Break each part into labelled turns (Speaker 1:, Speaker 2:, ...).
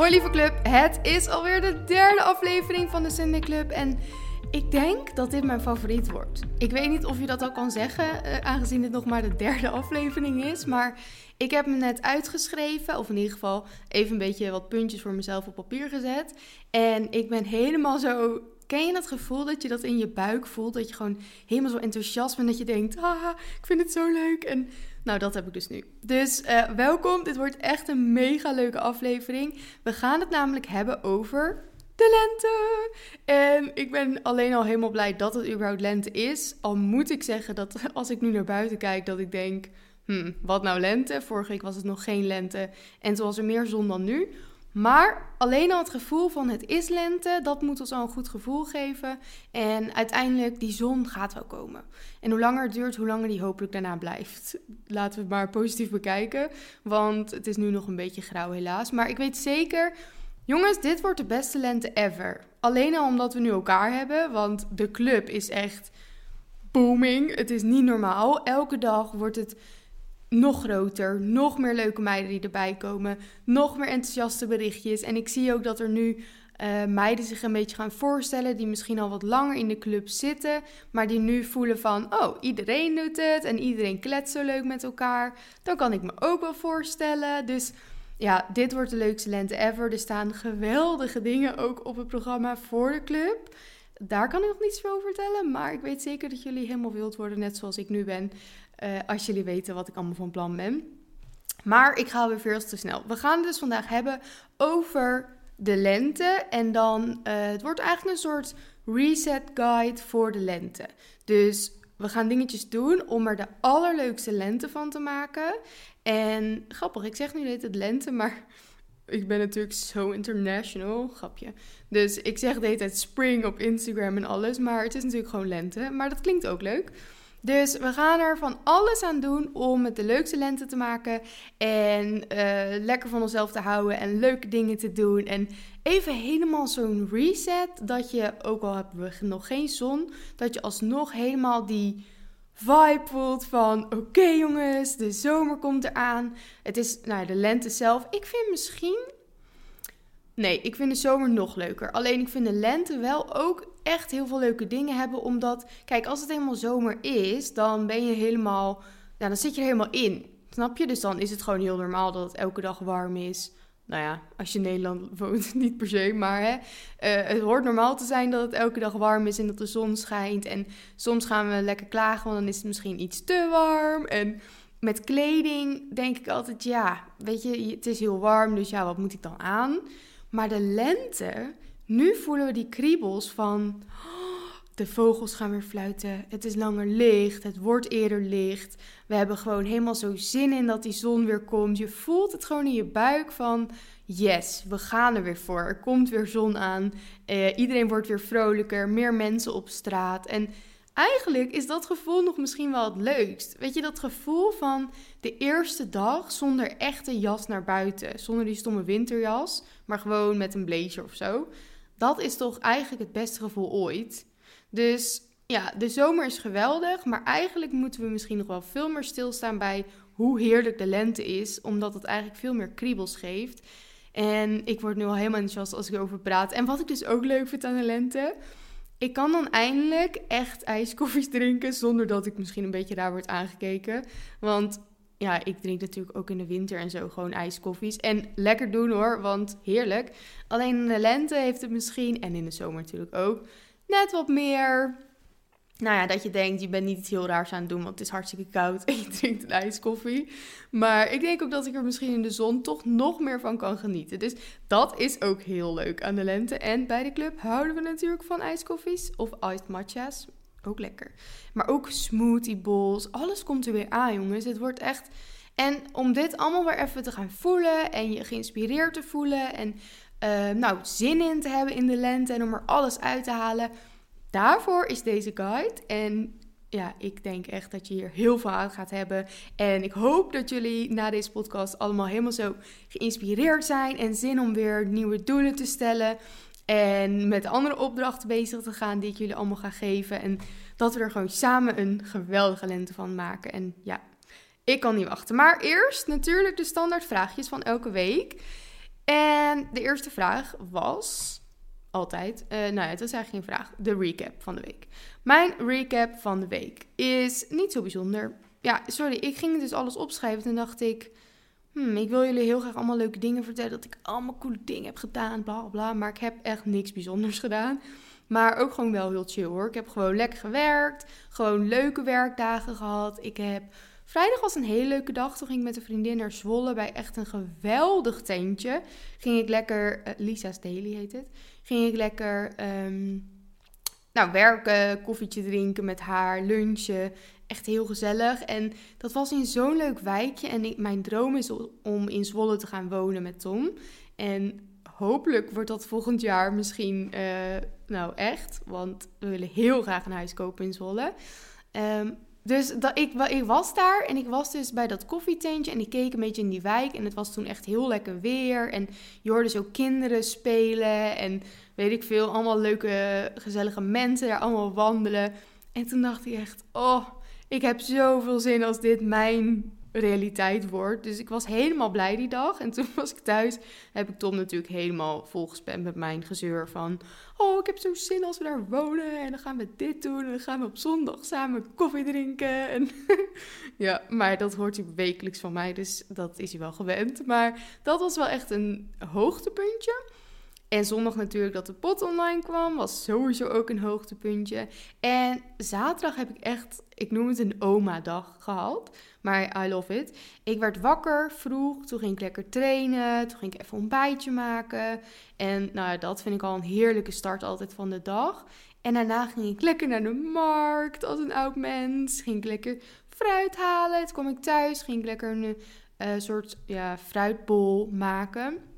Speaker 1: Hoi lieve club, het is alweer de derde aflevering van de Sunday Club en ik denk dat dit mijn favoriet wordt. Ik weet niet of je dat al kan zeggen, eh, aangezien dit nog maar de derde aflevering is, maar ik heb me net uitgeschreven, of in ieder geval even een beetje wat puntjes voor mezelf op papier gezet. En ik ben helemaal zo Ken je dat gevoel dat je dat in je buik voelt? Dat je gewoon helemaal zo enthousiast bent. Dat je denkt, ah, ik vind het zo leuk. En nou, dat heb ik dus nu. Dus uh, welkom. Dit wordt echt een mega leuke aflevering. We gaan het namelijk hebben over de lente. En ik ben alleen al helemaal blij dat het überhaupt lente is. Al moet ik zeggen dat als ik nu naar buiten kijk, dat ik denk... Hmm, wat nou lente? Vorige week was het nog geen lente. En toen was er meer zon dan nu. Maar alleen al het gevoel van het is lente, dat moet ons al een goed gevoel geven. En uiteindelijk, die zon gaat wel komen. En hoe langer het duurt, hoe langer die hopelijk daarna blijft. Laten we het maar positief bekijken, want het is nu nog een beetje grauw helaas. Maar ik weet zeker, jongens, dit wordt de beste lente ever. Alleen al omdat we nu elkaar hebben, want de club is echt booming. Het is niet normaal. Elke dag wordt het nog groter, nog meer leuke meiden die erbij komen, nog meer enthousiaste berichtjes. En ik zie ook dat er nu uh, meiden zich een beetje gaan voorstellen die misschien al wat langer in de club zitten, maar die nu voelen van, oh, iedereen doet het en iedereen kletst zo leuk met elkaar. Dan kan ik me ook wel voorstellen. Dus ja, dit wordt de leukste lente ever. Er staan geweldige dingen ook op het programma voor de club. Daar kan ik nog niets over vertellen, maar ik weet zeker dat jullie helemaal wild worden, net zoals ik nu ben. Uh, als jullie weten wat ik allemaal van plan ben. Maar ik ga weer veel te snel. We gaan het dus vandaag hebben over de lente. En dan, uh, het wordt eigenlijk een soort reset guide voor de lente. Dus we gaan dingetjes doen om er de allerleukste lente van te maken. En grappig, ik zeg nu dit het lente, maar ik ben natuurlijk zo international, grapje. Dus ik zeg de hele tijd spring op Instagram en alles, maar het is natuurlijk gewoon lente. Maar dat klinkt ook leuk. Dus we gaan er van alles aan doen om het de leukste lente te maken. En uh, lekker van onszelf te houden en leuke dingen te doen. En even helemaal zo'n reset. Dat je, ook al hebben we nog geen zon, dat je alsnog helemaal die vibe voelt van... Oké jongens, de zomer komt eraan. Het is, nou de lente zelf. Ik vind misschien... Nee, ik vind de zomer nog leuker. Alleen ik vind de lente wel ook echt heel veel leuke dingen hebben. Omdat, kijk, als het helemaal zomer is, dan ben je helemaal, ja, dan zit je er helemaal in. Snap je? Dus dan is het gewoon heel normaal dat het elke dag warm is. Nou ja, als je in Nederland woont, niet per se, maar hè, uh, het hoort normaal te zijn dat het elke dag warm is en dat de zon schijnt. En soms gaan we lekker klagen, want dan is het misschien iets te warm. En met kleding denk ik altijd, ja, weet je, het is heel warm, dus ja, wat moet ik dan aan? Maar de lente, nu voelen we die kriebels van de vogels gaan weer fluiten. Het is langer licht. Het wordt eerder licht. We hebben gewoon helemaal zo zin in dat die zon weer komt. Je voelt het gewoon in je buik van yes, we gaan er weer voor. Er komt weer zon aan. Eh, iedereen wordt weer vrolijker. Meer mensen op straat. En eigenlijk is dat gevoel nog misschien wel het leukst. Weet je, dat gevoel van de eerste dag zonder echte jas naar buiten. Zonder die stomme winterjas, maar gewoon met een blazer of zo. Dat is toch eigenlijk het beste gevoel ooit. Dus ja, de zomer is geweldig, maar eigenlijk moeten we misschien nog wel veel meer stilstaan bij hoe heerlijk de lente is, omdat het eigenlijk veel meer kriebels geeft. En ik word nu al helemaal enthousiast als ik erover praat. En wat ik dus ook leuk vind aan de lente, ik kan dan eindelijk echt ijskoffies drinken zonder dat ik misschien een beetje daar word aangekeken. Want ja, ik drink natuurlijk ook in de winter en zo gewoon ijskoffies. En lekker doen hoor, want heerlijk. Alleen in de lente heeft het misschien, en in de zomer natuurlijk ook, net wat meer. Nou ja, dat je denkt, je bent niet iets heel raars aan het doen, want het is hartstikke koud en je drinkt een ijskoffie. Maar ik denk ook dat ik er misschien in de zon toch nog meer van kan genieten. Dus dat is ook heel leuk aan de lente. En bij de club houden we natuurlijk van ijskoffies of iced matcha's. Ook lekker. Maar ook smoothie bowls. Alles komt er weer aan, jongens. Het wordt echt. En om dit allemaal weer even te gaan voelen en je geïnspireerd te voelen en uh, nou, zin in te hebben in de lente en om er alles uit te halen. Daarvoor is deze guide. En ja, ik denk echt dat je hier heel veel aan gaat hebben. En ik hoop dat jullie na deze podcast allemaal helemaal zo geïnspireerd zijn en zin om weer nieuwe doelen te stellen. En met andere opdrachten bezig te gaan die ik jullie allemaal ga geven. En dat we er gewoon samen een geweldige lente van maken. En ja, ik kan niet wachten. Maar eerst natuurlijk de standaard vraagjes van elke week. En de eerste vraag was altijd, uh, nou ja, het was eigenlijk geen vraag, de recap van de week. Mijn recap van de week is niet zo bijzonder. Ja, sorry, ik ging dus alles opschrijven en dacht ik, hmm, ik wil jullie heel graag allemaal leuke dingen vertellen, dat ik allemaal coole dingen heb gedaan, bla bla, maar ik heb echt niks bijzonders gedaan. Maar ook gewoon wel heel chill hoor. Ik heb gewoon lekker gewerkt, gewoon leuke werkdagen gehad. Ik heb Vrijdag was een hele leuke dag. Toen ging ik met een vriendin naar Zwolle bij echt een geweldig tentje. Ging ik lekker, uh, Lisa's Daily heet het. Ging ik lekker um, nou, werken, koffietje drinken met haar, lunchen. Echt heel gezellig. En dat was in zo'n leuk wijkje. En mijn droom is om in Zwolle te gaan wonen met Tom. En hopelijk wordt dat volgend jaar misschien uh, nou echt. Want we willen heel graag een huis kopen in Zwolle. Um, dus dat, ik, ik was daar en ik was dus bij dat koffietentje en ik keek een beetje in die wijk. En het was toen echt heel lekker weer. En je hoorde zo kinderen spelen en weet ik veel, allemaal leuke, gezellige mensen daar allemaal wandelen. En toen dacht ik echt, oh, ik heb zoveel zin als dit mijn realiteit wordt. Dus ik was helemaal blij die dag. En toen was ik thuis, heb ik Tom natuurlijk helemaal volgespamd met mijn gezeur van... Oh, ik heb zo zin als we daar wonen en dan gaan we dit doen en dan gaan we op zondag samen koffie drinken. En ja, maar dat hoort hij wekelijks van mij, dus dat is hij wel gewend. Maar dat was wel echt een hoogtepuntje. En zondag natuurlijk dat de pot online kwam, was sowieso ook een hoogtepuntje. En zaterdag heb ik echt, ik noem het een oma-dag gehad. Maar I love it. Ik werd wakker vroeg, toen ging ik lekker trainen, toen ging ik even een ontbijtje maken. En nou dat vind ik al een heerlijke start altijd van de dag. En daarna ging ik lekker naar de markt als een oud mens. Ging ik lekker fruit halen. Toen kwam ik thuis, ging ik lekker een uh, soort ja, fruitbol maken.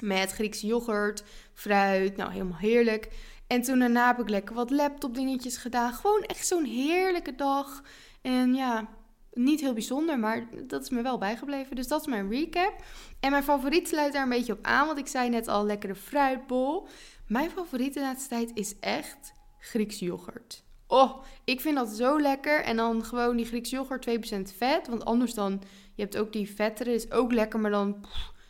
Speaker 1: Met Griekse yoghurt, fruit, nou helemaal heerlijk. En toen daarna heb ik lekker wat laptop dingetjes gedaan. Gewoon echt zo'n heerlijke dag. En ja, niet heel bijzonder, maar dat is me wel bijgebleven. Dus dat is mijn recap. En mijn favoriet sluit daar een beetje op aan, want ik zei net al lekkere fruitbol. Mijn favoriet de laatste tijd is echt Griekse yoghurt. Oh, ik vind dat zo lekker. En dan gewoon die Griekse yoghurt 2% vet. Want anders dan, je hebt ook die vettere, is ook lekker, maar dan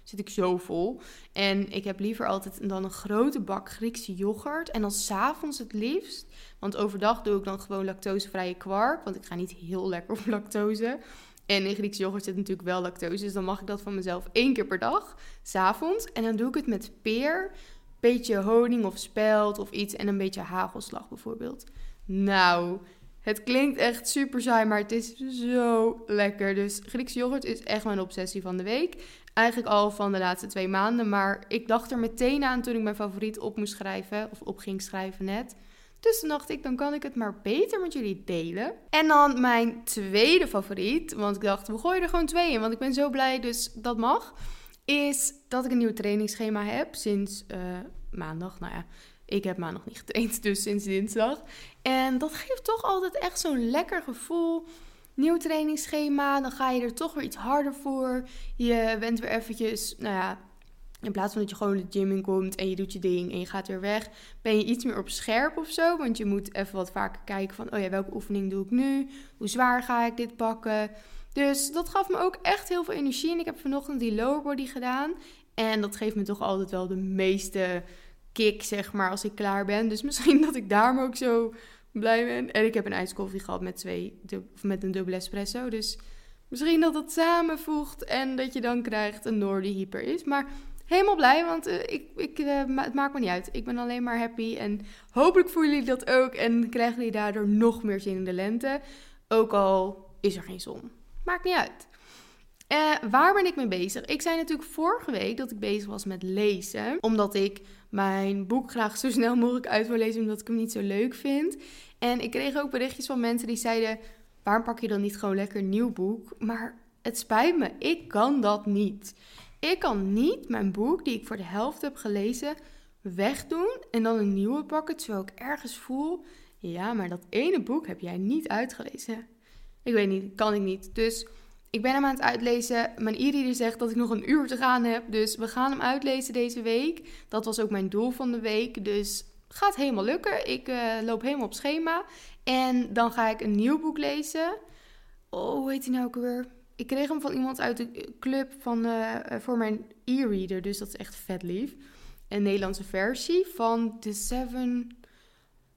Speaker 1: zit ik zo vol. En ik heb liever altijd dan een grote bak Griekse yoghurt. En dan s'avonds het liefst. Want overdag doe ik dan gewoon lactosevrije kwark. Want ik ga niet heel lekker op lactose. En in Griekse yoghurt zit natuurlijk wel lactose. Dus dan mag ik dat van mezelf één keer per dag. S'avonds. En dan doe ik het met peer. Beetje honing of spelt of iets. En een beetje hagelslag bijvoorbeeld. Nou, het klinkt echt super saai, maar het is zo lekker. Dus Griekse yoghurt is echt mijn obsessie van de week. Eigenlijk al van de laatste twee maanden. Maar ik dacht er meteen aan toen ik mijn favoriet op moest schrijven. Of op ging schrijven net. Dus toen dacht ik, dan kan ik het maar beter met jullie delen. En dan mijn tweede favoriet. Want ik dacht, we gooien er gewoon twee in. Want ik ben zo blij, dus dat mag. Is dat ik een nieuw trainingsschema heb sinds uh, maandag. Nou ja, ik heb maandag niet getraind, dus sinds dinsdag. En dat geeft toch altijd echt zo'n lekker gevoel. Nieuw trainingsschema, dan ga je er toch weer iets harder voor. Je bent weer eventjes, nou ja, in plaats van dat je gewoon de gym in komt en je doet je ding en je gaat weer weg, ben je iets meer op scherp of zo. Want je moet even wat vaker kijken van, oh ja, welke oefening doe ik nu? Hoe zwaar ga ik dit pakken? Dus dat gaf me ook echt heel veel energie. En ik heb vanochtend die lower body gedaan. En dat geeft me toch altijd wel de meeste kick, zeg maar, als ik klaar ben. Dus misschien dat ik daarom ook zo blij ben. En ik heb een ijskoffie gehad met, twee, met een dubbele espresso. Dus misschien dat het samenvoegt en dat je dan krijgt een Noor die hyper is. Maar helemaal blij, want uh, ik, ik, uh, het maakt me niet uit. Ik ben alleen maar happy en hopelijk voelen jullie dat ook. En krijgen jullie daardoor nog meer zin in de lente. Ook al is er geen zon. Maakt niet uit. Uh, waar ben ik mee bezig? Ik zei natuurlijk vorige week dat ik bezig was met lezen. Omdat ik mijn boek graag zo snel mogelijk uit wil lezen, omdat ik hem niet zo leuk vind. En ik kreeg ook berichtjes van mensen die zeiden: waarom pak je dan niet gewoon lekker een nieuw boek? Maar het spijt me, ik kan dat niet. Ik kan niet mijn boek, die ik voor de helft heb gelezen, wegdoen en dan een nieuwe pakken, terwijl ik ergens voel: ja, maar dat ene boek heb jij niet uitgelezen. Ik weet niet, kan ik niet. Dus ik ben hem aan het uitlezen. Mijn e zegt dat ik nog een uur te gaan heb. Dus we gaan hem uitlezen deze week. Dat was ook mijn doel van de week. Dus gaat helemaal lukken. Ik uh, loop helemaal op schema. En dan ga ik een nieuw boek lezen. Oh, hoe heet hij nou ook weer? ik kreeg hem van iemand uit de club van, uh, voor mijn e-reader. Dus dat is echt vet lief. Een Nederlandse versie van de Seven...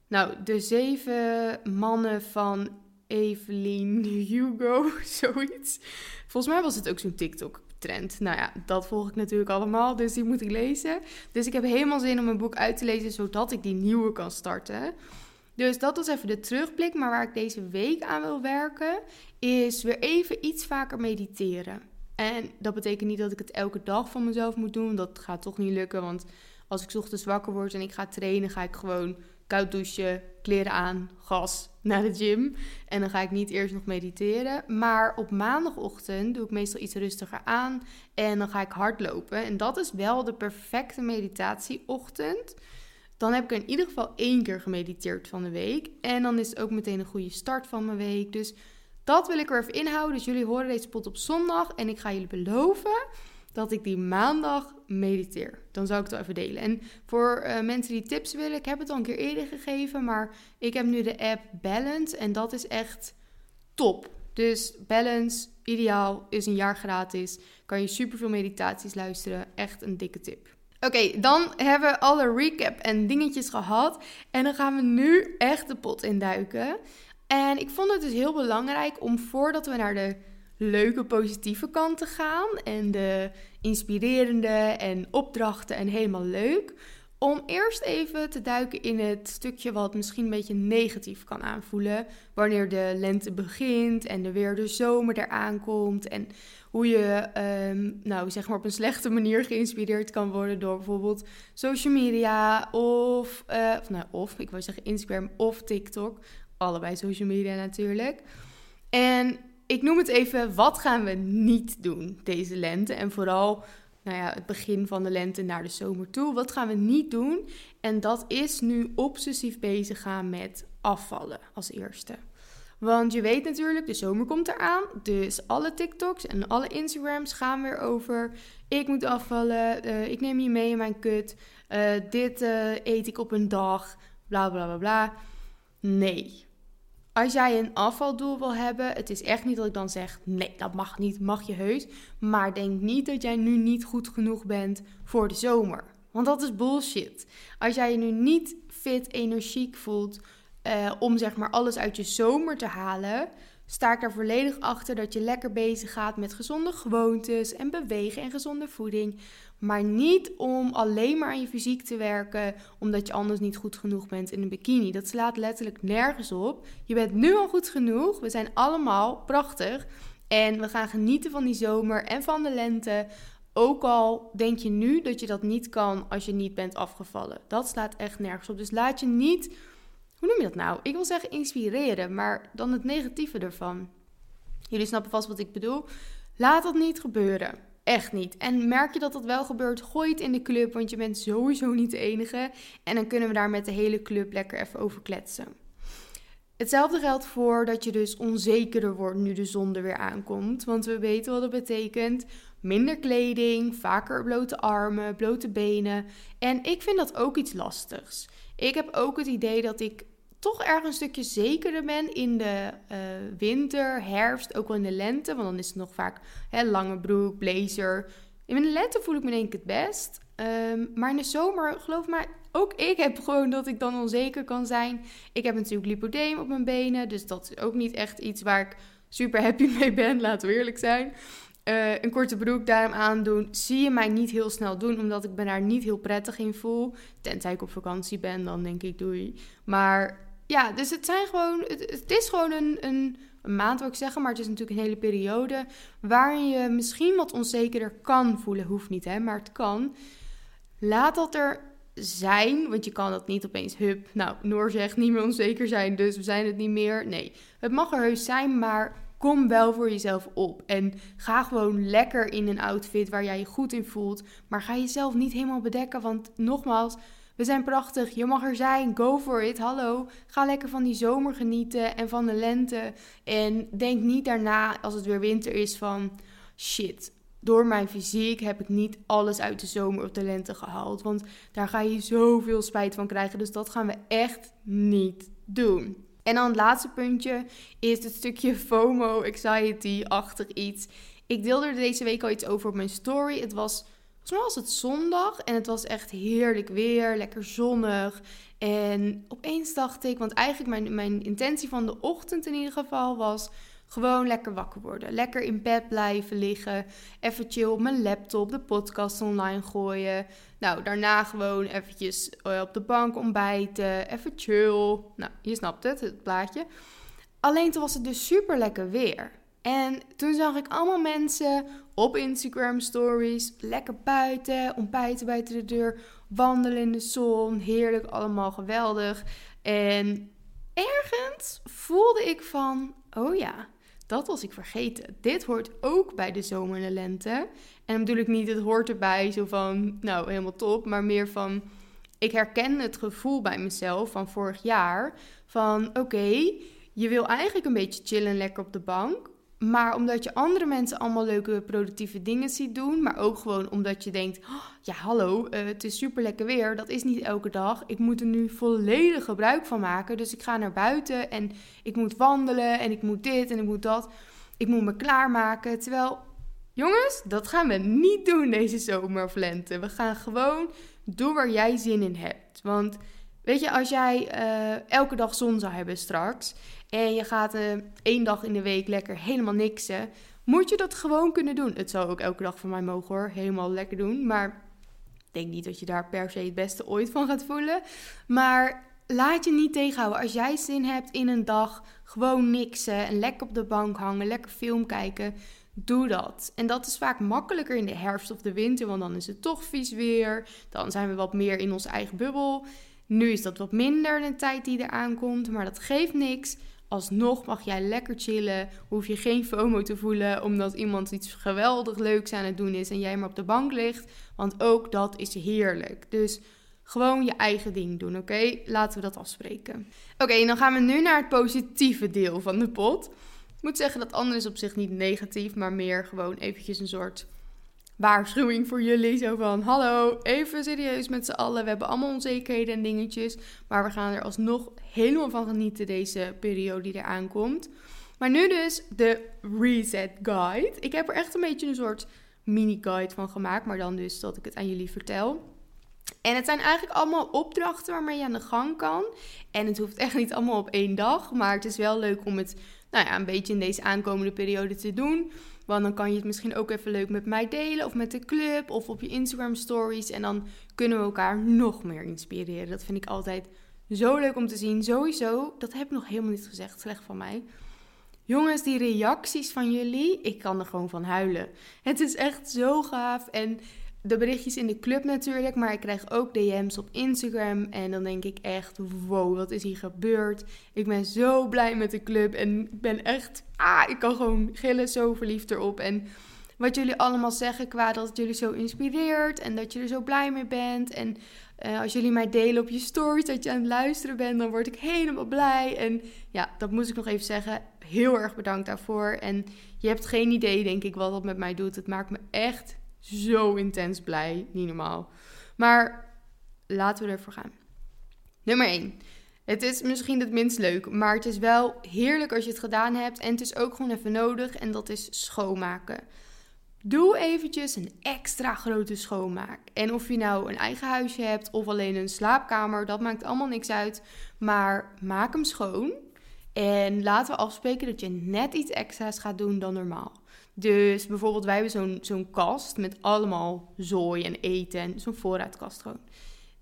Speaker 1: Nou, de zeven mannen van Evelyn Hugo, zoiets. Volgens mij was het ook zo'n TikTok-trend. Nou ja, dat volg ik natuurlijk allemaal, dus die moet ik lezen. Dus ik heb helemaal zin om een boek uit te lezen, zodat ik die nieuwe kan starten. Dus dat was even de terugblik. Maar waar ik deze week aan wil werken, is weer even iets vaker mediteren. En dat betekent niet dat ik het elke dag van mezelf moet doen. Dat gaat toch niet lukken. Want als ik ochtends wakker word en ik ga trainen, ga ik gewoon koud douchen, kleren aan, gas naar de gym. En dan ga ik niet eerst nog mediteren. Maar op maandagochtend doe ik meestal iets rustiger aan. En dan ga ik hardlopen. En dat is wel de perfecte meditatieochtend. Dan heb ik in ieder geval één keer gemediteerd van de week. En dan is het ook meteen een goede start van mijn week. Dus dat wil ik er even inhouden. Dus jullie horen deze pot op zondag. En ik ga jullie beloven dat ik die maandag mediteer. Dan zou ik het wel even delen. En voor uh, mensen die tips willen, ik heb het al een keer eerder gegeven. Maar ik heb nu de app Balance. En dat is echt top. Dus Balance, ideaal, is een jaar gratis. Kan je superveel meditaties luisteren. Echt een dikke tip. Oké, dan hebben we alle recap en dingetjes gehad. En dan gaan we nu echt de pot induiken. En ik vond het dus heel belangrijk om voordat we naar de leuke, positieve kanten gaan. En de inspirerende en opdrachten en helemaal leuk. Om eerst even te duiken in het stukje wat misschien een beetje negatief kan aanvoelen. Wanneer de lente begint en er weer de zomer eraan komt. En hoe je, um, nou zeg maar op een slechte manier geïnspireerd kan worden door bijvoorbeeld social media of, uh, of, nou, of ik wil zeggen Instagram of TikTok. Allebei social media natuurlijk. En ik noem het even, wat gaan we niet doen deze lente? En vooral nou ja, het begin van de lente naar de zomer toe. Wat gaan we niet doen? En dat is nu obsessief bezig gaan met afvallen als eerste. Want je weet natuurlijk, de zomer komt eraan. Dus alle TikToks en alle Instagrams gaan weer over. Ik moet afvallen. Uh, ik neem je mee in mijn kut. Uh, dit uh, eet ik op een dag. Bla bla bla bla. Nee. Als jij een afvaldoel wil hebben, het is echt niet dat ik dan zeg: nee, dat mag niet, mag je heus. Maar denk niet dat jij nu niet goed genoeg bent voor de zomer. Want dat is bullshit. Als jij je nu niet fit, energiek voelt uh, om zeg maar alles uit je zomer te halen, sta ik er volledig achter dat je lekker bezig gaat met gezonde gewoontes en bewegen en gezonde voeding. Maar niet om alleen maar aan je fysiek te werken, omdat je anders niet goed genoeg bent in een bikini. Dat slaat letterlijk nergens op. Je bent nu al goed genoeg. We zijn allemaal prachtig. En we gaan genieten van die zomer en van de lente. Ook al denk je nu dat je dat niet kan als je niet bent afgevallen. Dat slaat echt nergens op. Dus laat je niet hoe noem je dat nou? Ik wil zeggen inspireren, maar dan het negatieve ervan. Jullie snappen vast wat ik bedoel. Laat dat niet gebeuren. Echt niet. En merk je dat dat wel gebeurt, gooi het in de club, want je bent sowieso niet de enige. En dan kunnen we daar met de hele club lekker even over kletsen. Hetzelfde geldt voor dat je dus onzekerder wordt nu de zon er weer aankomt. Want we weten wat dat betekent. Minder kleding, vaker blote armen, blote benen. En ik vind dat ook iets lastigs. Ik heb ook het idee dat ik toch erg een stukje zekerder ben in de uh, winter, herfst, ook wel in de lente. Want dan is het nog vaak hè, lange broek, blazer. In de lente voel ik me denk ik het best. Um, maar in de zomer, geloof me, ook ik heb gewoon dat ik dan onzeker kan zijn. Ik heb natuurlijk lipodeem op mijn benen. Dus dat is ook niet echt iets waar ik super happy mee ben, laten we eerlijk zijn. Uh, een korte broek daarom aandoen, zie je mij niet heel snel doen, omdat ik me daar niet heel prettig in voel. Tenzij ik op vakantie ben, dan denk ik doei. Maar ja, dus het zijn gewoon, het, is gewoon een, een, een, maand, wil ik zeggen, maar het is natuurlijk een hele periode waarin je misschien wat onzekerder kan voelen. Hoeft niet, hè, maar het kan. Laat dat er zijn, want je kan dat niet opeens, hup, nou, Noor zegt niet meer onzeker zijn, dus we zijn het niet meer. Nee, het mag er heus zijn, maar kom wel voor jezelf op. En ga gewoon lekker in een outfit waar jij je goed in voelt. Maar ga jezelf niet helemaal bedekken, want nogmaals, we zijn prachtig, je mag er zijn, go for it, hallo. Ga lekker van die zomer genieten en van de lente. En denk niet daarna, als het weer winter is, van shit, door mijn fysiek heb ik niet alles uit de zomer of de lente gehaald. Want daar ga je zoveel spijt van krijgen. Dus dat gaan we echt niet doen. En dan het laatste puntje is het stukje FOMO, anxiety-achtig iets. Ik deelde er deze week al iets over op mijn story. Het was, volgens mij was het zondag en het was echt heerlijk weer, lekker zonnig. En opeens dacht ik, want eigenlijk mijn, mijn intentie van de ochtend in ieder geval was gewoon lekker wakker worden. Lekker in bed blijven liggen. Even chill op mijn laptop, de podcast online gooien. Nou, daarna gewoon eventjes eh, op de bank ontbijten. Even chill. Nou, je snapt het, het plaatje. Alleen toen was het dus super lekker weer. En toen zag ik allemaal mensen op Instagram stories, lekker buiten, ontbijten buiten de deur, wandelen in de zon, heerlijk, allemaal geweldig. En ergens voelde ik van, oh ja, dat was ik vergeten. Dit hoort ook bij de zomer en de lente. En dan bedoel ik niet, het hoort erbij, zo van, nou, helemaal top. Maar meer van, ik herken het gevoel bij mezelf van vorig jaar. Van, oké, je wil eigenlijk een beetje chillen lekker op de bank. Maar omdat je andere mensen allemaal leuke productieve dingen ziet doen, maar ook gewoon omdat je denkt: oh, ja, hallo, uh, het is super lekker weer. Dat is niet elke dag. Ik moet er nu volledig gebruik van maken. Dus ik ga naar buiten en ik moet wandelen en ik moet dit en ik moet dat. Ik moet me klaarmaken. Terwijl, jongens, dat gaan we niet doen deze zomer. We gaan gewoon doen waar jij zin in hebt. Want weet je, als jij uh, elke dag zon zou hebben straks en je gaat uh, één dag in de week lekker helemaal niksen, moet je dat gewoon kunnen doen. Het zou ook elke dag van mij mogen hoor, helemaal lekker doen. Maar ik denk niet dat je daar per se het beste ooit van gaat voelen. Maar laat je niet tegenhouden. Als jij zin hebt in een dag, gewoon niksen en lekker op de bank hangen, lekker film kijken. Doe dat. En dat is vaak makkelijker in de herfst of de winter, want dan is het toch vies weer. Dan zijn we wat meer in onze eigen bubbel. Nu is dat wat minder de tijd die eraan komt, maar dat geeft niks alsnog mag jij lekker chillen. Hoef je geen FOMO te voelen omdat iemand iets geweldig leuks aan het doen is en jij maar op de bank ligt. Want ook dat is heerlijk. Dus gewoon je eigen ding doen, oké? Laten we dat afspreken. Oké, dan gaan we nu naar het positieve deel van de pot. Ik moet zeggen dat anders op zich niet negatief, maar meer gewoon eventjes een soort waarschuwing voor jullie. Zo van, hallo, even serieus met z'n allen. We hebben allemaal onzekerheden en dingetjes. Maar we gaan er alsnog helemaal van genieten deze periode die eraan komt. Maar nu dus de Reset Guide. Ik heb er echt een beetje een soort mini-guide van gemaakt. Maar dan dus dat ik het aan jullie vertel. En het zijn eigenlijk allemaal opdrachten waarmee je aan de gang kan. En het hoeft echt niet allemaal op één dag. Maar het is wel leuk om het nou ja, een beetje in deze aankomende periode te doen. Want dan kan je het misschien ook even leuk met mij delen of met de club of op je Instagram stories. En dan kunnen we elkaar nog meer inspireren. Dat vind ik altijd zo leuk om te zien. Sowieso, dat heb ik nog helemaal niet gezegd, slecht van mij. Jongens, die reacties van jullie, ik kan er gewoon van huilen. Het is echt zo gaaf. En de berichtjes in de club natuurlijk, maar ik krijg ook DM's op Instagram. En dan denk ik echt, wow, wat is hier gebeurd? Ik ben zo blij met de club en ik ben echt, ah, ik kan gewoon gillen, zo verliefd erop. En wat jullie allemaal zeggen qua dat het jullie zo inspireert en dat je er zo blij mee bent. En uh, als jullie mij delen op je stories dat je aan het luisteren bent, dan word ik helemaal blij. En ja, dat moest ik nog even zeggen. Heel erg bedankt daarvoor. En je hebt geen idee, denk ik, wat dat met mij doet. Het maakt me echt zo intens blij. Niet normaal. Maar laten we ervoor gaan. Nummer 1. Het is misschien het minst leuk, maar het is wel heerlijk als je het gedaan hebt. En het is ook gewoon even nodig en dat is schoonmaken. Doe eventjes een extra grote schoonmaak. En of je nou een eigen huisje hebt of alleen een slaapkamer, dat maakt allemaal niks uit. Maar maak hem schoon. En laten we afspreken dat je net iets extra's gaat doen dan normaal. Dus bijvoorbeeld, wij hebben zo'n kast met allemaal zooi en eten en zo'n voorraadkast gewoon.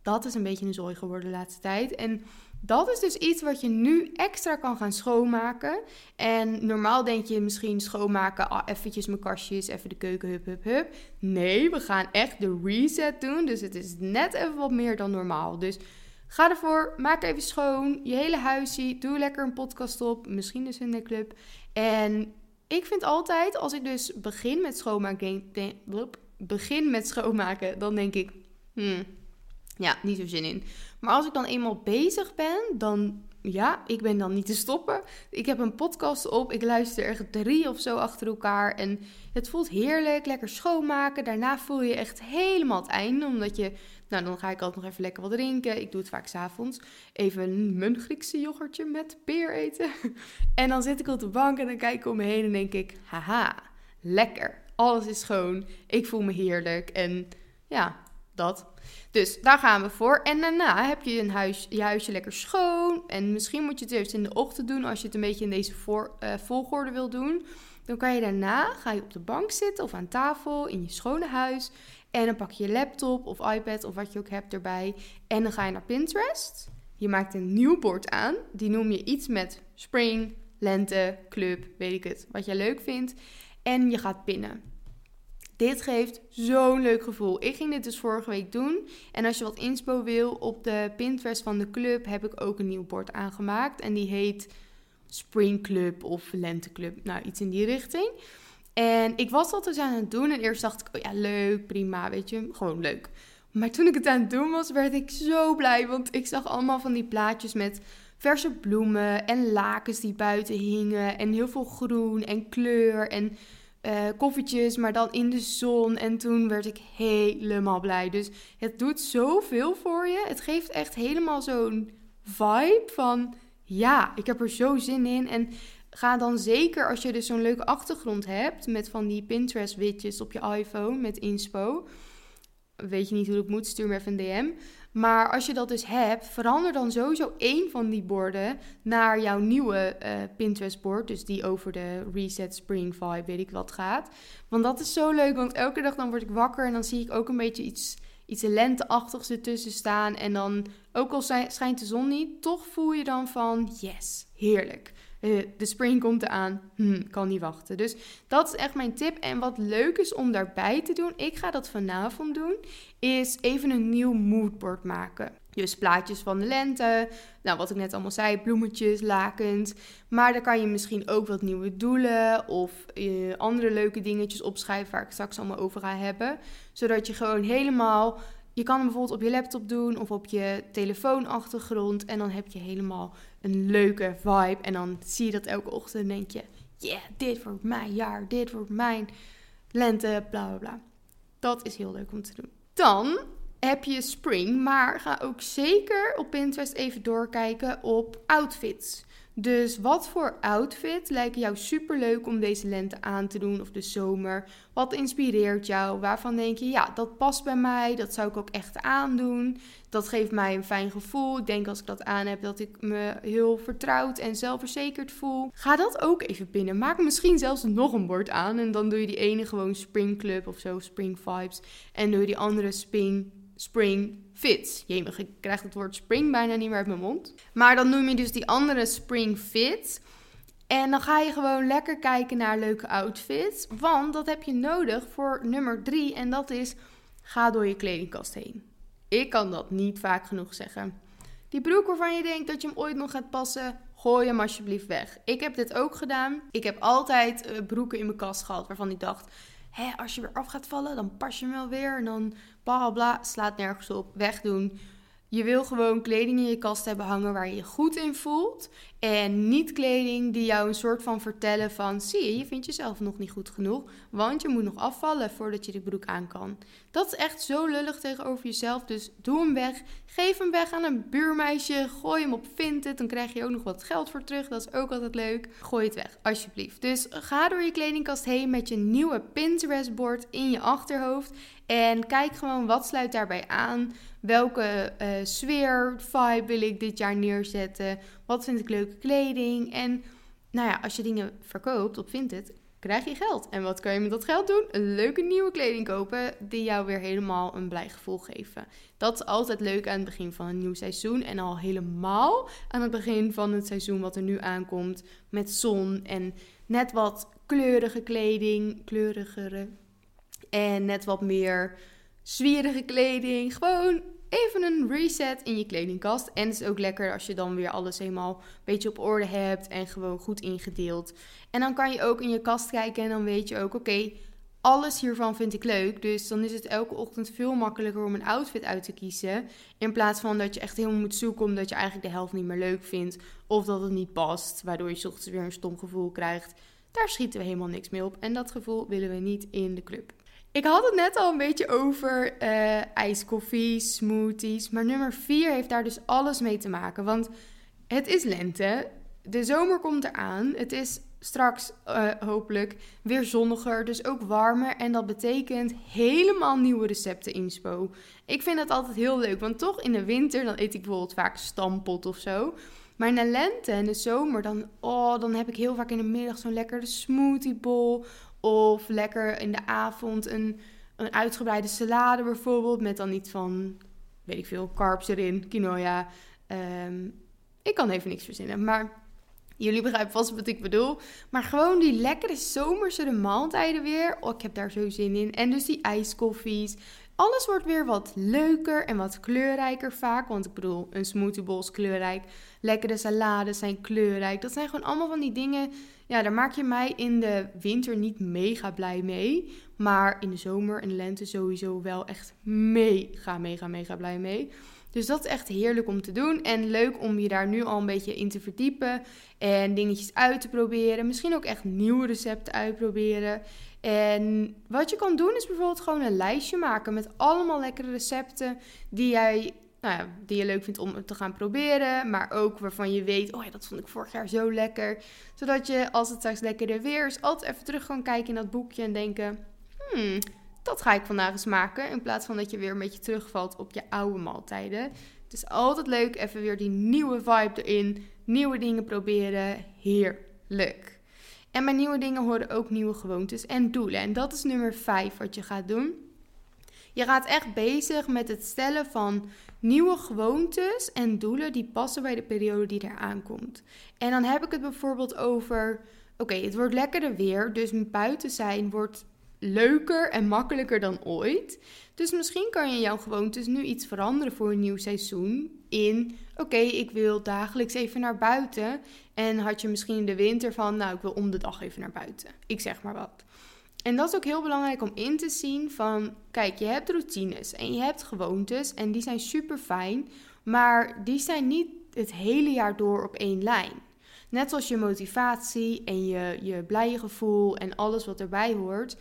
Speaker 1: Dat is een beetje een zooi geworden de laatste tijd. En dat is dus iets wat je nu extra kan gaan schoonmaken. En normaal denk je misschien schoonmaken, ah, eventjes mijn kastjes, even de keuken, hup, hup, hup. Nee, we gaan echt de reset doen. Dus het is net even wat meer dan normaal. Dus ga ervoor, maak even schoon, je hele huisje, doe lekker een podcast op, misschien dus de club. En ik vind altijd, als ik dus begin met schoonmaken, begin met schoonmaken, dan denk ik, hmm, ja, niet zo zin in. Maar als ik dan eenmaal bezig ben, dan ja, ik ben dan niet te stoppen. Ik heb een podcast op, ik luister er drie of zo achter elkaar. En het voelt heerlijk, lekker schoonmaken. Daarna voel je echt helemaal het einde, omdat je Nou, dan ga ik altijd nog even lekker wat drinken. Ik doe het vaak s'avonds. Even mijn Griekse yoghurtje met peer eten. En dan zit ik op de bank en dan kijk ik om me heen en denk ik... Haha, lekker. Alles is schoon. Ik voel me heerlijk. En ja, dat. Dus daar gaan we voor. En daarna heb je een huis, je huisje lekker schoon. En misschien moet je het eerst in de ochtend doen als je het een beetje in deze uh, volgorde wil doen. Dan kan je daarna, ga je op de bank zitten of aan tafel in je schone huis. En dan pak je je laptop of iPad of wat je ook hebt erbij. En dan ga je naar Pinterest. Je maakt een nieuw bord aan. Die noem je iets met spring, lente, club, weet ik het. Wat jij leuk vindt. En je gaat pinnen. Dit geeft zo'n leuk gevoel. Ik ging dit dus vorige week doen. En als je wat inspo wil, op de Pinterest van de club heb ik ook een nieuw bord aangemaakt. En die heet Spring Club of Lente Club. Nou, iets in die richting. En ik was dat dus aan het doen. En eerst dacht ik, oh ja, leuk, prima, weet je, gewoon leuk. Maar toen ik het aan het doen was, werd ik zo blij. Want ik zag allemaal van die plaatjes met verse bloemen en lakens die buiten hingen. En heel veel groen en kleur en uh, koffietjes, maar dan in de zon. En toen werd ik helemaal blij. Dus het doet zoveel voor je. Het geeft echt helemaal zo'n vibe van... Ja, ik heb er zo zin in. En Ga dan zeker als je dus zo'n leuke achtergrond hebt met van die Pinterest widgets op je iPhone met inspo. Weet je niet hoe dat moet, stuur me even een DM. Maar als je dat dus hebt, verander dan sowieso één van die borden naar jouw nieuwe uh, Pinterest bord. Dus die over de Reset Spring Vibe, weet ik wat gaat. Want dat is zo leuk, want elke dag dan word ik wakker en dan zie ik ook een beetje iets, iets lenteachtigs ertussen staan. En dan, ook al schijnt de zon niet, toch voel je dan van yes, heerlijk. Eh, de spring komt eraan, hm, kan niet wachten. Dus dat is echt mijn tip. En wat leuk is om daarbij te doen, ik ga dat vanavond doen, is even een nieuw moodboard maken. Dus plaatjes van de lente, nou wat ik net allemaal zei, bloemetjes, lakens. Maar dan kan je misschien ook wat nieuwe doelen of uh, andere leuke dingetjes opschrijven waar ik straks allemaal over ga hebben. Zodat je gewoon helemaal je kan hem bijvoorbeeld op je laptop doen of op je telefoonachtergrond. En dan heb je helemaal een leuke vibe. En dan zie je dat elke ochtend en denk je... Yeah, dit wordt mijn jaar, dit wordt mijn lente, bla bla bla. Dat is heel leuk om te doen. Dan heb je spring, maar ga ook zeker op Pinterest even doorkijken op outfits. Dus wat voor outfit lijken jou super leuk om deze lente aan te doen of de zomer? Wat inspireert jou? Waarvan denk je, ja, dat past bij mij, dat zou ik ook echt aandoen. Dat geeft mij een fijn gevoel. Ik denk als ik dat aan heb dat ik me heel vertrouwd en zelfverzekerd voel. Ga dat ook even pinnen. Maak misschien zelfs nog een bord aan en dan doe je die ene gewoon Spring Club of zo, Spring Vibes. En doe je die andere Spring Spring Fits. Jemig, ik krijg het woord spring bijna niet meer uit mijn mond. Maar dan noem je dus die andere Spring Fit. En dan ga je gewoon lekker kijken naar leuke outfits. Want dat heb je nodig voor nummer drie. En dat is, ga door je kledingkast heen. Ik kan dat niet vaak genoeg zeggen. Die broek waarvan je denkt dat je hem ooit nog gaat passen, gooi hem alsjeblieft weg. Ik heb dit ook gedaan. Ik heb altijd uh, broeken in mijn kast gehad waarvan ik dacht hè, als je weer af gaat vallen, dan pas je hem wel weer. En dan bla bla, slaat nergens op, wegdoen. Je wil gewoon kleding in je kast hebben hangen waar je je goed in voelt. En niet kleding die jou een soort van vertellen van... zie je, je vindt jezelf nog niet goed genoeg. Want je moet nog afvallen voordat je de broek aan kan. Dat is echt zo lullig tegenover jezelf. Dus doe hem weg. Geef hem weg aan een buurmeisje. Gooi hem op Vinted. Dan krijg je ook nog wat geld voor terug. Dat is ook altijd leuk. Gooi het weg, alsjeblieft. Dus ga door je kledingkast heen met je nieuwe Pinterest-bord in je achterhoofd. En kijk gewoon wat sluit daarbij aan. Welke uh, sfeer, vibe wil ik dit jaar neerzetten? Wat vind ik leuke kleding? En nou ja, als je dingen verkoopt op Vinted, krijg je geld. En wat kan je met dat geld doen? Een leuke nieuwe kleding kopen die jou weer helemaal een blij gevoel geven. Dat is altijd leuk aan het begin van een nieuw seizoen. En al helemaal aan het begin van het seizoen wat er nu aankomt. Met zon en net wat kleurige kleding. Kleurigere. En net wat meer zwierige kleding. Gewoon even een reset in je kledingkast. En het is ook lekker als je dan weer alles helemaal een beetje op orde hebt en gewoon goed ingedeeld. En dan kan je ook in je kast kijken en dan weet je ook, oké, alles hiervan vind ik leuk. Dus dan is het elke ochtend veel makkelijker om een outfit uit te kiezen. In plaats van dat je echt helemaal moet zoeken omdat je eigenlijk de helft niet meer leuk vindt. Of dat het niet past, waardoor je ochtends weer een stom gevoel krijgt. Daar schieten we helemaal niks mee op. En dat gevoel willen we niet in de club. Ik had het net al een beetje over uh, ijskoffie, smoothies. Maar nummer 4 heeft daar dus alles mee te maken. Want het is lente. De zomer komt eraan. Het is straks uh, hopelijk weer zonniger, dus ook warmer. En dat betekent helemaal nieuwe recepten inspo. Ik vind dat altijd heel leuk, want toch in de winter dan eet ik bijvoorbeeld vaak stampot of zo. Maar in de lente en de zomer, dan, oh, dan heb ik heel vaak in de middag zo'n lekkere smoothie bowl. Of lekker in de avond een, een uitgebreide salade bijvoorbeeld. Met dan iets van, weet ik veel, carbs erin, quinoa. Um, ik kan even niks verzinnen, maar Jullie begrijpen vast wat ik bedoel. Maar gewoon die lekkere zomerse maaltijden weer. Oh, ik heb daar zo zin in. En dus die ijskoffies. Alles wordt weer wat leuker en wat kleurrijker vaak. Want ik bedoel, een smoothie bowl is kleurrijk. Lekkere salades zijn kleurrijk. Dat zijn gewoon allemaal van die dingen. Ja, daar maak je mij in de winter niet mega blij mee. Maar in de zomer en de lente sowieso wel echt mega, mega, mega blij mee. Dus dat is echt heerlijk om te doen. En leuk om je daar nu al een beetje in te verdiepen. En dingetjes uit te proberen. Misschien ook echt nieuwe recepten uitproberen. En wat je kan doen is bijvoorbeeld gewoon een lijstje maken met allemaal lekkere recepten die jij nou ja, die je leuk vindt om te gaan proberen. Maar ook waarvan je weet, oh ja, dat vond ik vorig jaar zo lekker. Zodat je, als het straks lekkerder weer is, altijd even terug kan kijken in dat boekje en denken... Hmm, dat ga ik vandaag eens maken. In plaats van dat je weer een beetje terugvalt op je oude maaltijden. Het is altijd leuk, even weer die nieuwe vibe erin. Nieuwe dingen proberen. Heerlijk. En bij nieuwe dingen horen ook nieuwe gewoontes en doelen. En dat is nummer 5 wat je gaat doen. Je gaat echt bezig met het stellen van nieuwe gewoontes en doelen die passen bij de periode die eraan komt. En dan heb ik het bijvoorbeeld over: oké, het wordt lekkerder weer, dus buiten zijn wordt leuker en makkelijker dan ooit. Dus misschien kan je jouw gewoontes nu iets veranderen voor een nieuw seizoen. In, oké, ik wil dagelijks even naar buiten. En had je misschien in de winter van, nou, ik wil om de dag even naar buiten. Ik zeg maar wat. En dat is ook heel belangrijk om in te zien van, kijk, je hebt routines en je hebt gewoontes en die zijn super fijn, maar die zijn niet het hele jaar door op één lijn. Net zoals je motivatie en je, je blije gevoel en alles wat erbij hoort,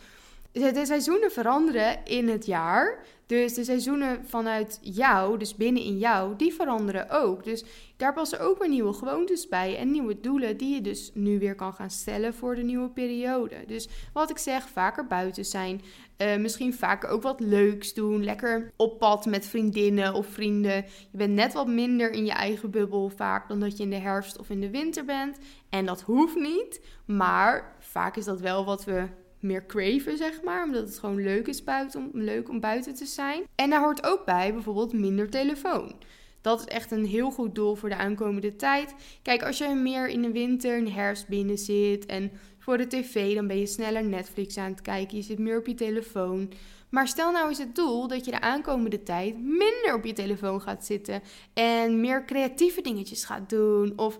Speaker 1: de seizoenen veranderen in het jaar. Dus de seizoenen vanuit jou, dus binnen in jou, die veranderen ook. Dus daar passen ook weer nieuwe gewoontes bij en nieuwe doelen die je dus nu weer kan gaan stellen voor de nieuwe periode. Dus wat ik zeg, vaker buiten zijn. Uh, misschien vaker ook wat leuks doen. Lekker op pad met vriendinnen of vrienden. Je bent net wat minder in je eigen bubbel vaak dan dat je in de herfst of in de winter bent. En dat hoeft niet, maar vaak is dat wel wat we meer craven, zeg maar. Omdat het gewoon leuk is buiten, om, leuk om buiten te zijn. En daar hoort ook bij bijvoorbeeld minder telefoon. Dat is echt een heel goed doel voor de aankomende tijd. Kijk, als je meer in de winter en herfst binnen zit en voor de tv, dan ben je sneller Netflix aan het kijken. Je zit meer op je telefoon. Maar stel nou eens het doel dat je de aankomende tijd minder op je telefoon gaat zitten en meer creatieve dingetjes gaat doen. Of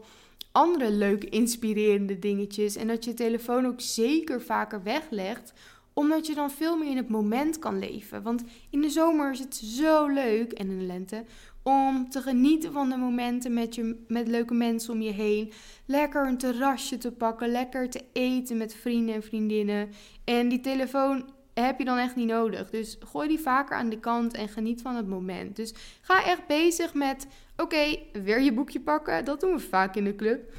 Speaker 1: andere leuke, inspirerende dingetjes. En dat je telefoon ook zeker vaker weglegt omdat je dan veel meer in het moment kan leven. Want in de zomer is het zo leuk, en in de lente, om te genieten van de momenten met, je, met leuke mensen om je heen. Lekker een terrasje te pakken, lekker te eten met vrienden en vriendinnen. En die telefoon heb je dan echt niet nodig. Dus gooi die vaker aan de kant en geniet van het moment. Dus ga echt bezig met: oké, weer je boekje pakken. Dat doen we vaak in de club.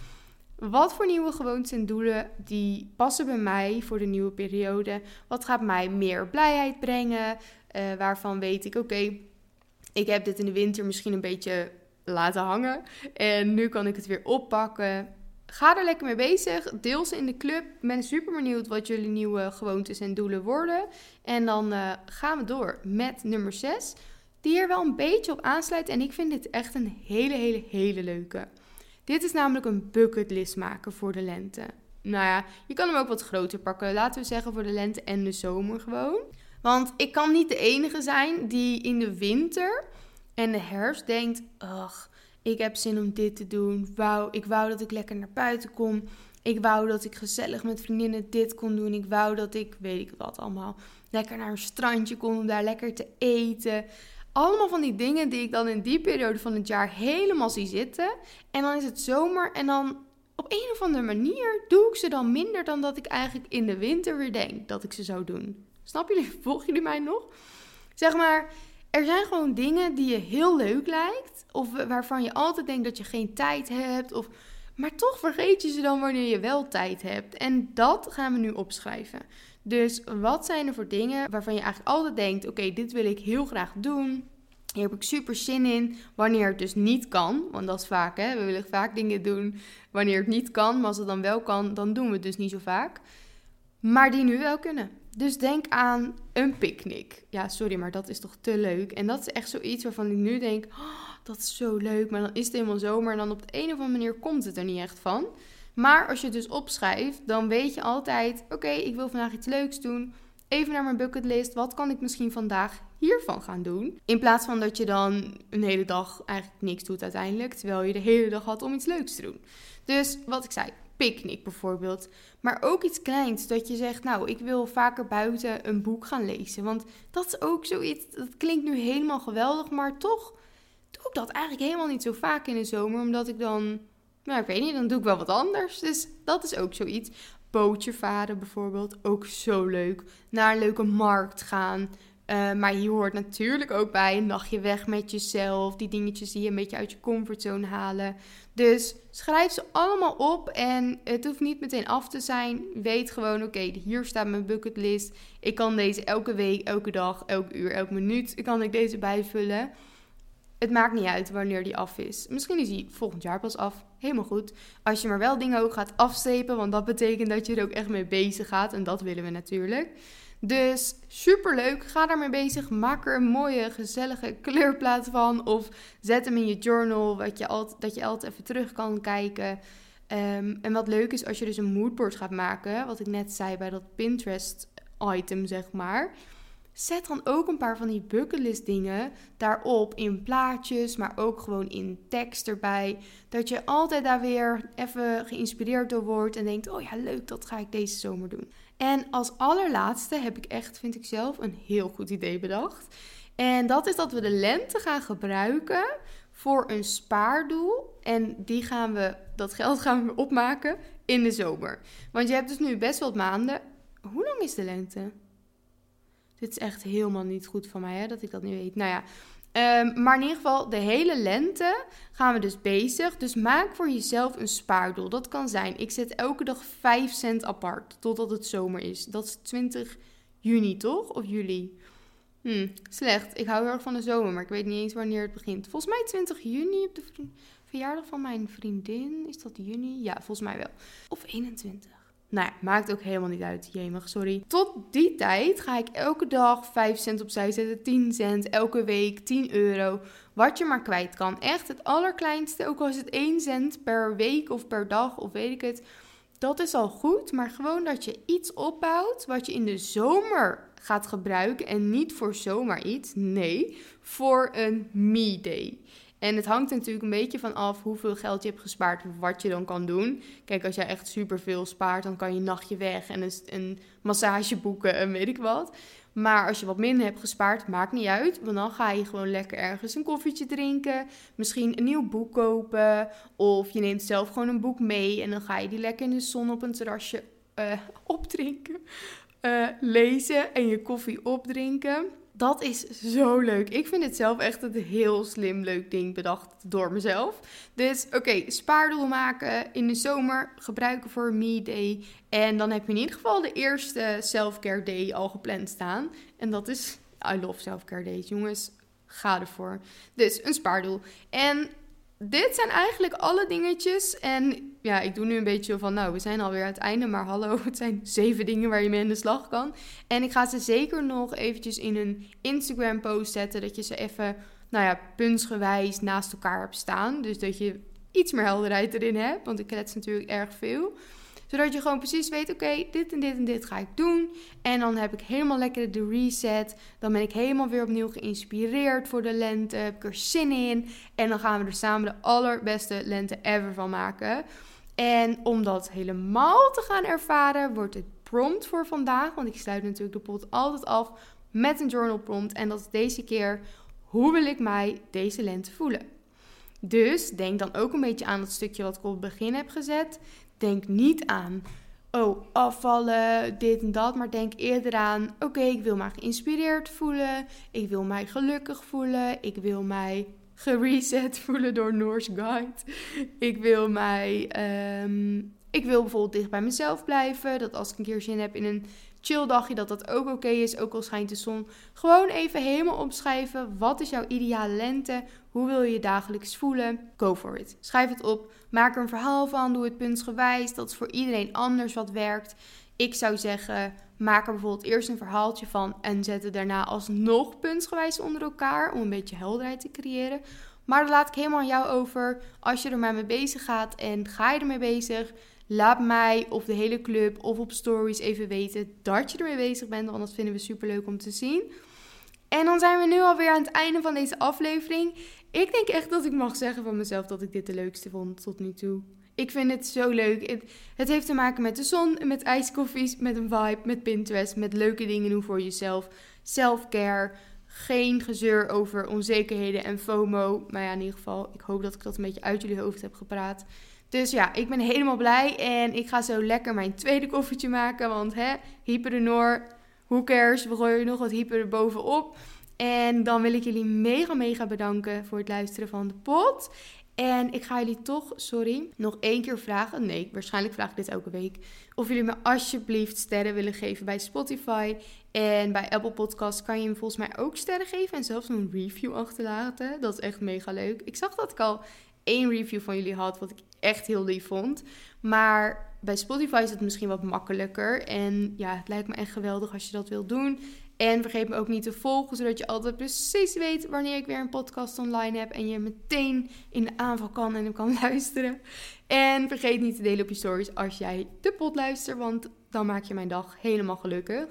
Speaker 1: Wat voor nieuwe gewoontes en doelen die passen bij mij voor de nieuwe periode? Wat gaat mij meer blijheid brengen? Uh, waarvan weet ik, oké, ik heb dit in de winter misschien een beetje laten hangen. En nu kan ik het weer oppakken ga er lekker mee bezig. Deel ze in de club. Ik ben super benieuwd wat jullie nieuwe gewoontes en doelen worden. En dan uh, gaan we door met nummer 6. Die er wel een beetje op aansluit. En ik vind dit echt een hele, hele, hele leuke. Dit is namelijk een bucketlist maken voor de lente. Nou ja, je kan hem ook wat groter pakken. Laten we zeggen voor de lente en de zomer gewoon. Want ik kan niet de enige zijn die in de winter en de herfst denkt: ach, ik heb zin om dit te doen. Wauw, ik wou dat ik lekker naar buiten kon. Ik wou dat ik gezellig met vriendinnen dit kon doen. Ik wou dat ik, weet ik wat allemaal, lekker naar een strandje kon om daar lekker te eten. Allemaal van die dingen die ik dan in die periode van het jaar helemaal zie zitten. En dan is het zomer en dan op een of andere manier doe ik ze dan minder dan dat ik eigenlijk in de winter weer denk dat ik ze zou doen. Snap jullie? Volgen jullie mij nog? Zeg maar, er zijn gewoon dingen die je heel leuk lijkt. Of waarvan je altijd denkt dat je geen tijd hebt. Of, maar toch vergeet je ze dan wanneer je wel tijd hebt. En dat gaan we nu opschrijven. Dus wat zijn er voor dingen waarvan je eigenlijk altijd denkt: oké, dit wil ik heel graag doen. Hier heb ik super zin in. Wanneer het dus niet kan, want dat is vaak, hè? We willen vaak dingen doen wanneer het niet kan. Maar als het dan wel kan, dan doen we het dus niet zo vaak. Maar die nu wel kunnen. Dus denk aan een picknick. Ja, sorry, maar dat is toch te leuk. En dat is echt zoiets waarvan ik nu denk: oh, dat is zo leuk. Maar dan is het helemaal zomer. En dan op de een of andere manier komt het er niet echt van. Maar als je het dus opschrijft, dan weet je altijd: oké, ik wil vandaag iets leuks doen. Even naar mijn bucketlist. Wat kan ik misschien vandaag hiervan gaan doen? In plaats van dat je dan een hele dag eigenlijk niks doet uiteindelijk. Terwijl je de hele dag had om iets leuks te doen. Dus wat ik zei, picknick bijvoorbeeld. Maar ook iets kleins dat je zegt, nou, ik wil vaker buiten een boek gaan lezen. Want dat is ook zoiets, dat klinkt nu helemaal geweldig, maar toch doe ik dat eigenlijk helemaal niet zo vaak in de zomer. Omdat ik dan, nou, ik weet niet, dan doe ik wel wat anders. Dus dat is ook zoiets. Bootje varen bijvoorbeeld, ook zo leuk. Naar een leuke markt gaan. Uh, maar hier hoort natuurlijk ook bij een nachtje weg met jezelf. Die dingetjes die je een beetje uit je comfortzone halen. Dus schrijf ze allemaal op en het hoeft niet meteen af te zijn. Weet gewoon, oké, hier staat mijn bucketlist. Ik kan deze elke week, elke dag, elke uur, elke minuut kan ik deze bijvullen. Het maakt niet uit wanneer die af is. Misschien is die volgend jaar pas af. Helemaal goed. Als je maar wel dingen ook gaat afstrepen, want dat betekent dat je er ook echt mee bezig gaat. En dat willen we natuurlijk. Dus super leuk. Ga daarmee bezig. Maak er een mooie, gezellige kleurplaat van. Of zet hem in je journal, wat je altijd, dat je altijd even terug kan kijken. Ehm, en wat leuk is als je dus een moodboard gaat maken, wat ik net zei bij dat Pinterest-item, zeg maar. Zet dan ook een paar van die bucketlist dingen daarop in plaatjes, maar ook gewoon in tekst erbij. Dat je altijd daar weer even geïnspireerd door wordt en denkt: oh ja, leuk, dat ga ik deze zomer doen. En als allerlaatste heb ik echt, vind ik zelf, een heel goed idee bedacht. En dat is dat we de lente gaan gebruiken voor een spaardoel. En die gaan we, dat geld gaan we opmaken in de zomer. Want je hebt dus nu best wel maanden. Hoe lang is de lente? Dit is echt helemaal niet goed van mij, hè, dat ik dat nu weet. Nou ja, Ehm, maar in ieder geval, de hele lente gaan we dus bezig. Dus maak voor jezelf een spaardoel. Dat kan zijn, ik zet elke dag 5 cent apart totdat het zomer is. Dat is 20 juni, toch? Of juli? Hm, slecht. Ik hou heel erg van de zomer, maar ik weet niet eens wanneer het begint. Volgens mij 20 juni op de verjaardag van mijn vriendin. Is dat juni? Ja, volgens mij wel. Of 21. Nou ja, maakt ook helemaal niet uit. Jemig, sorry. Tot die tijd ga ik elke dag 5 cent opzij zetten, 10 cent, elke week 10 euro. Wat je maar kwijt kan. Echt het allerkleinste, ook al is het 1 cent per week of per dag of weet ik het. Dat is al goed, maar gewoon dat je iets opbouwt wat je in de zomer gaat gebruiken. En niet voor zomaar iets, nee, voor een me-day. En het hangt natuurlijk een beetje van af hoeveel geld je hebt gespaard, wat je dan kan doen. Kijk, als jij echt superveel spaart, dan kan je een nachtje weg en een, een massage boeken en weet ik wat. Maar als je wat minder hebt gespaard, maakt niet uit. Want dan ga je gewoon lekker ergens een koffietje drinken. Misschien een nieuw boek kopen. Of je neemt zelf gewoon een boek mee. En dan ga je die lekker in de zon op een terrasje uh, opdrinken. Uh, lezen en je koffie opdrinken. Dat is zo leuk. Ik vind het zelf echt een heel slim, leuk ding bedacht door mezelf. Dus oké, spaardoel maken in de zomer, gebruiken voor Me Day. En dan heb je in ieder geval de eerste Self-Care Day al gepland staan. En dat is, I love Self-Care Days, jongens. Ga ervoor. Dus een spaardoel. En dit zijn eigenlijk alle dingetjes. En ja, ik doe nu een beetje van, nou, we zijn alweer aan het einde. Maar hallo, het zijn zeven dingen waar je mee aan de slag kan. En ik ga ze zeker nog eventjes in een Instagram post zetten. Dat je ze even, nou ja, puntsgewijs naast elkaar hebt staan. Dus dat je iets meer helderheid erin hebt. Want ik klets natuurlijk erg veel zodat je gewoon precies weet, oké, dit en dit en dit ga ik doen. En dan heb ik helemaal lekker de reset. Dan ben ik helemaal weer opnieuw geïnspireerd voor de lente. Heb ik er zin in. En dan gaan we er samen de allerbeste lente ever van maken. En om dat helemaal te gaan ervaren, wordt het prompt voor vandaag. Want ik sluit natuurlijk de pot altijd af met een journal prompt. En dat is deze keer, hoe wil ik mij deze lente voelen? Dus denk dan ook een beetje aan het stukje wat ik op het begin heb gezet. Denk niet aan oh, afvallen, dit en dat. Maar denk eerder aan, oké, ik wil mij geïnspireerd voelen. Ik wil mij gelukkig voelen. Ik wil mij gereset voelen door Noorse Guide. Ik wil mij, ehm, ik wil bijvoorbeeld dicht bij mezelf blijven. Dat als ik een keer zin heb in een chill dagje, dat dat ook oké is, ook al schijnt de zon. Gewoon even helemaal opschrijven. Wat is jouw ideale lente? Hoe wil je je dagelijks voelen? Go for it. Schrijf het op. Maak er een verhaal van. Doe het puntsgewijs. Dat is voor iedereen anders wat werkt. Ik zou zeggen, maak er bijvoorbeeld eerst een verhaaltje van en zet het daarna alsnog puntsgewijs onder elkaar om een beetje helderheid te creëren. Maar dat laat ik helemaal aan jou over. Als je er maar mee bezig gaat en ga je ermee bezig, laat mij of de hele club of op stories even weten dat je ermee bezig bent, want dat vinden we super leuk om te zien. En dan zijn we nu alweer aan het einde van deze aflevering. Ik denk echt dat ik mag zeggen van mezelf dat ik dit de leukste vond tot nu toe. Ik vind het zo leuk. Het, het heeft te maken met de zon, met ijskoffies, met een vibe, met Pinterest, met leuke dingen doen voor jezelf. Self-care. Geen gezeur over onzekerheden en FOMO. Maar ja, in ieder geval, ik hoop dat ik dat een beetje uit jullie hoofd heb gepraat. Dus ja, ik ben helemaal blij en ik ga zo lekker mijn tweede koffietje maken. Want hè, hyper who cares, we gooien nog wat hyper erbovenop. En dan wil ik jullie mega, mega bedanken voor het luisteren van de pot. En ik ga jullie toch, sorry, nog één keer vragen. Nee, waarschijnlijk vraag ik dit elke week. Of jullie me alsjeblieft sterren willen geven bij Spotify. En bij Apple Podcasts kan je hem volgens mij ook sterren geven. En zelfs een review achterlaten. Dat is echt mega leuk. Ik zag dat ik al één review van jullie had, wat ik echt heel lief vond. Maar bij Spotify is het misschien wat makkelijker. En ja, het lijkt me echt geweldig als je dat wilt doen. En vergeet me ook niet te volgen, zodat je altijd precies weet wanneer ik weer een podcast online heb. En je meteen in de aanval kan en hem kan luisteren. En vergeet niet te delen op je stories als jij de pot luistert, want dan maak je mijn dag helemaal gelukkig.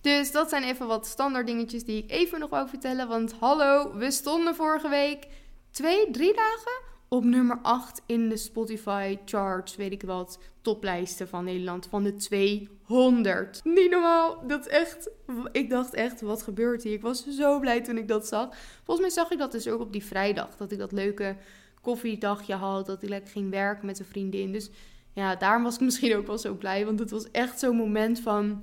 Speaker 1: Dus dat zijn even wat standaard dingetjes die ik even nog wou vertellen. Want hallo, we stonden vorige week twee, drie dagen op nummer 8 in de Spotify charts, weet ik wat, toplijsten van Nederland van de 200. Niet normaal. Dat echt. Ik dacht echt, wat gebeurt hier? Ik was zo blij toen ik dat zag. Volgens mij zag ik dat dus ook op die vrijdag. Dat ik dat leuke koffiedagje had. Dat ik lekker ging werken met een vriendin. Dus ja, daarom was ik misschien ook wel zo blij. Want het was echt zo'n moment van.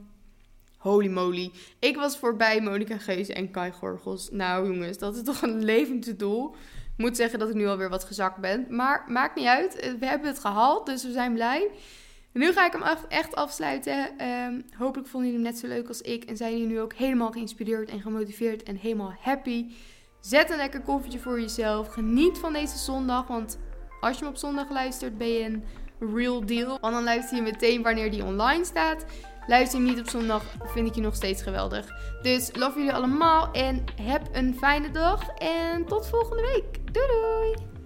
Speaker 1: Holy moly. Ik was voorbij Monica Geus en Kai Gorgels. Nou jongens, dat is toch een levend doel moet zeggen dat ik nu alweer wat gezakt ben. Maar maakt niet uit. We hebben het gehaald, dus we zijn blij. Nu ga ik hem echt afsluiten. Um, hopelijk vonden jullie hem net zo leuk als ik. En zijn jullie nu ook helemaal geïnspireerd en gemotiveerd en helemaal happy. Zet een lekker koffietje voor jezelf. Geniet van deze zondag. Want als je hem op zondag luistert, ben je een real deal. Want dan luister je meteen wanneer die online staat. Luister niet op zondag, vind ik je nog steeds geweldig. Dus love jullie allemaal en heb een fijne dag. En tot volgende week. Doei doei!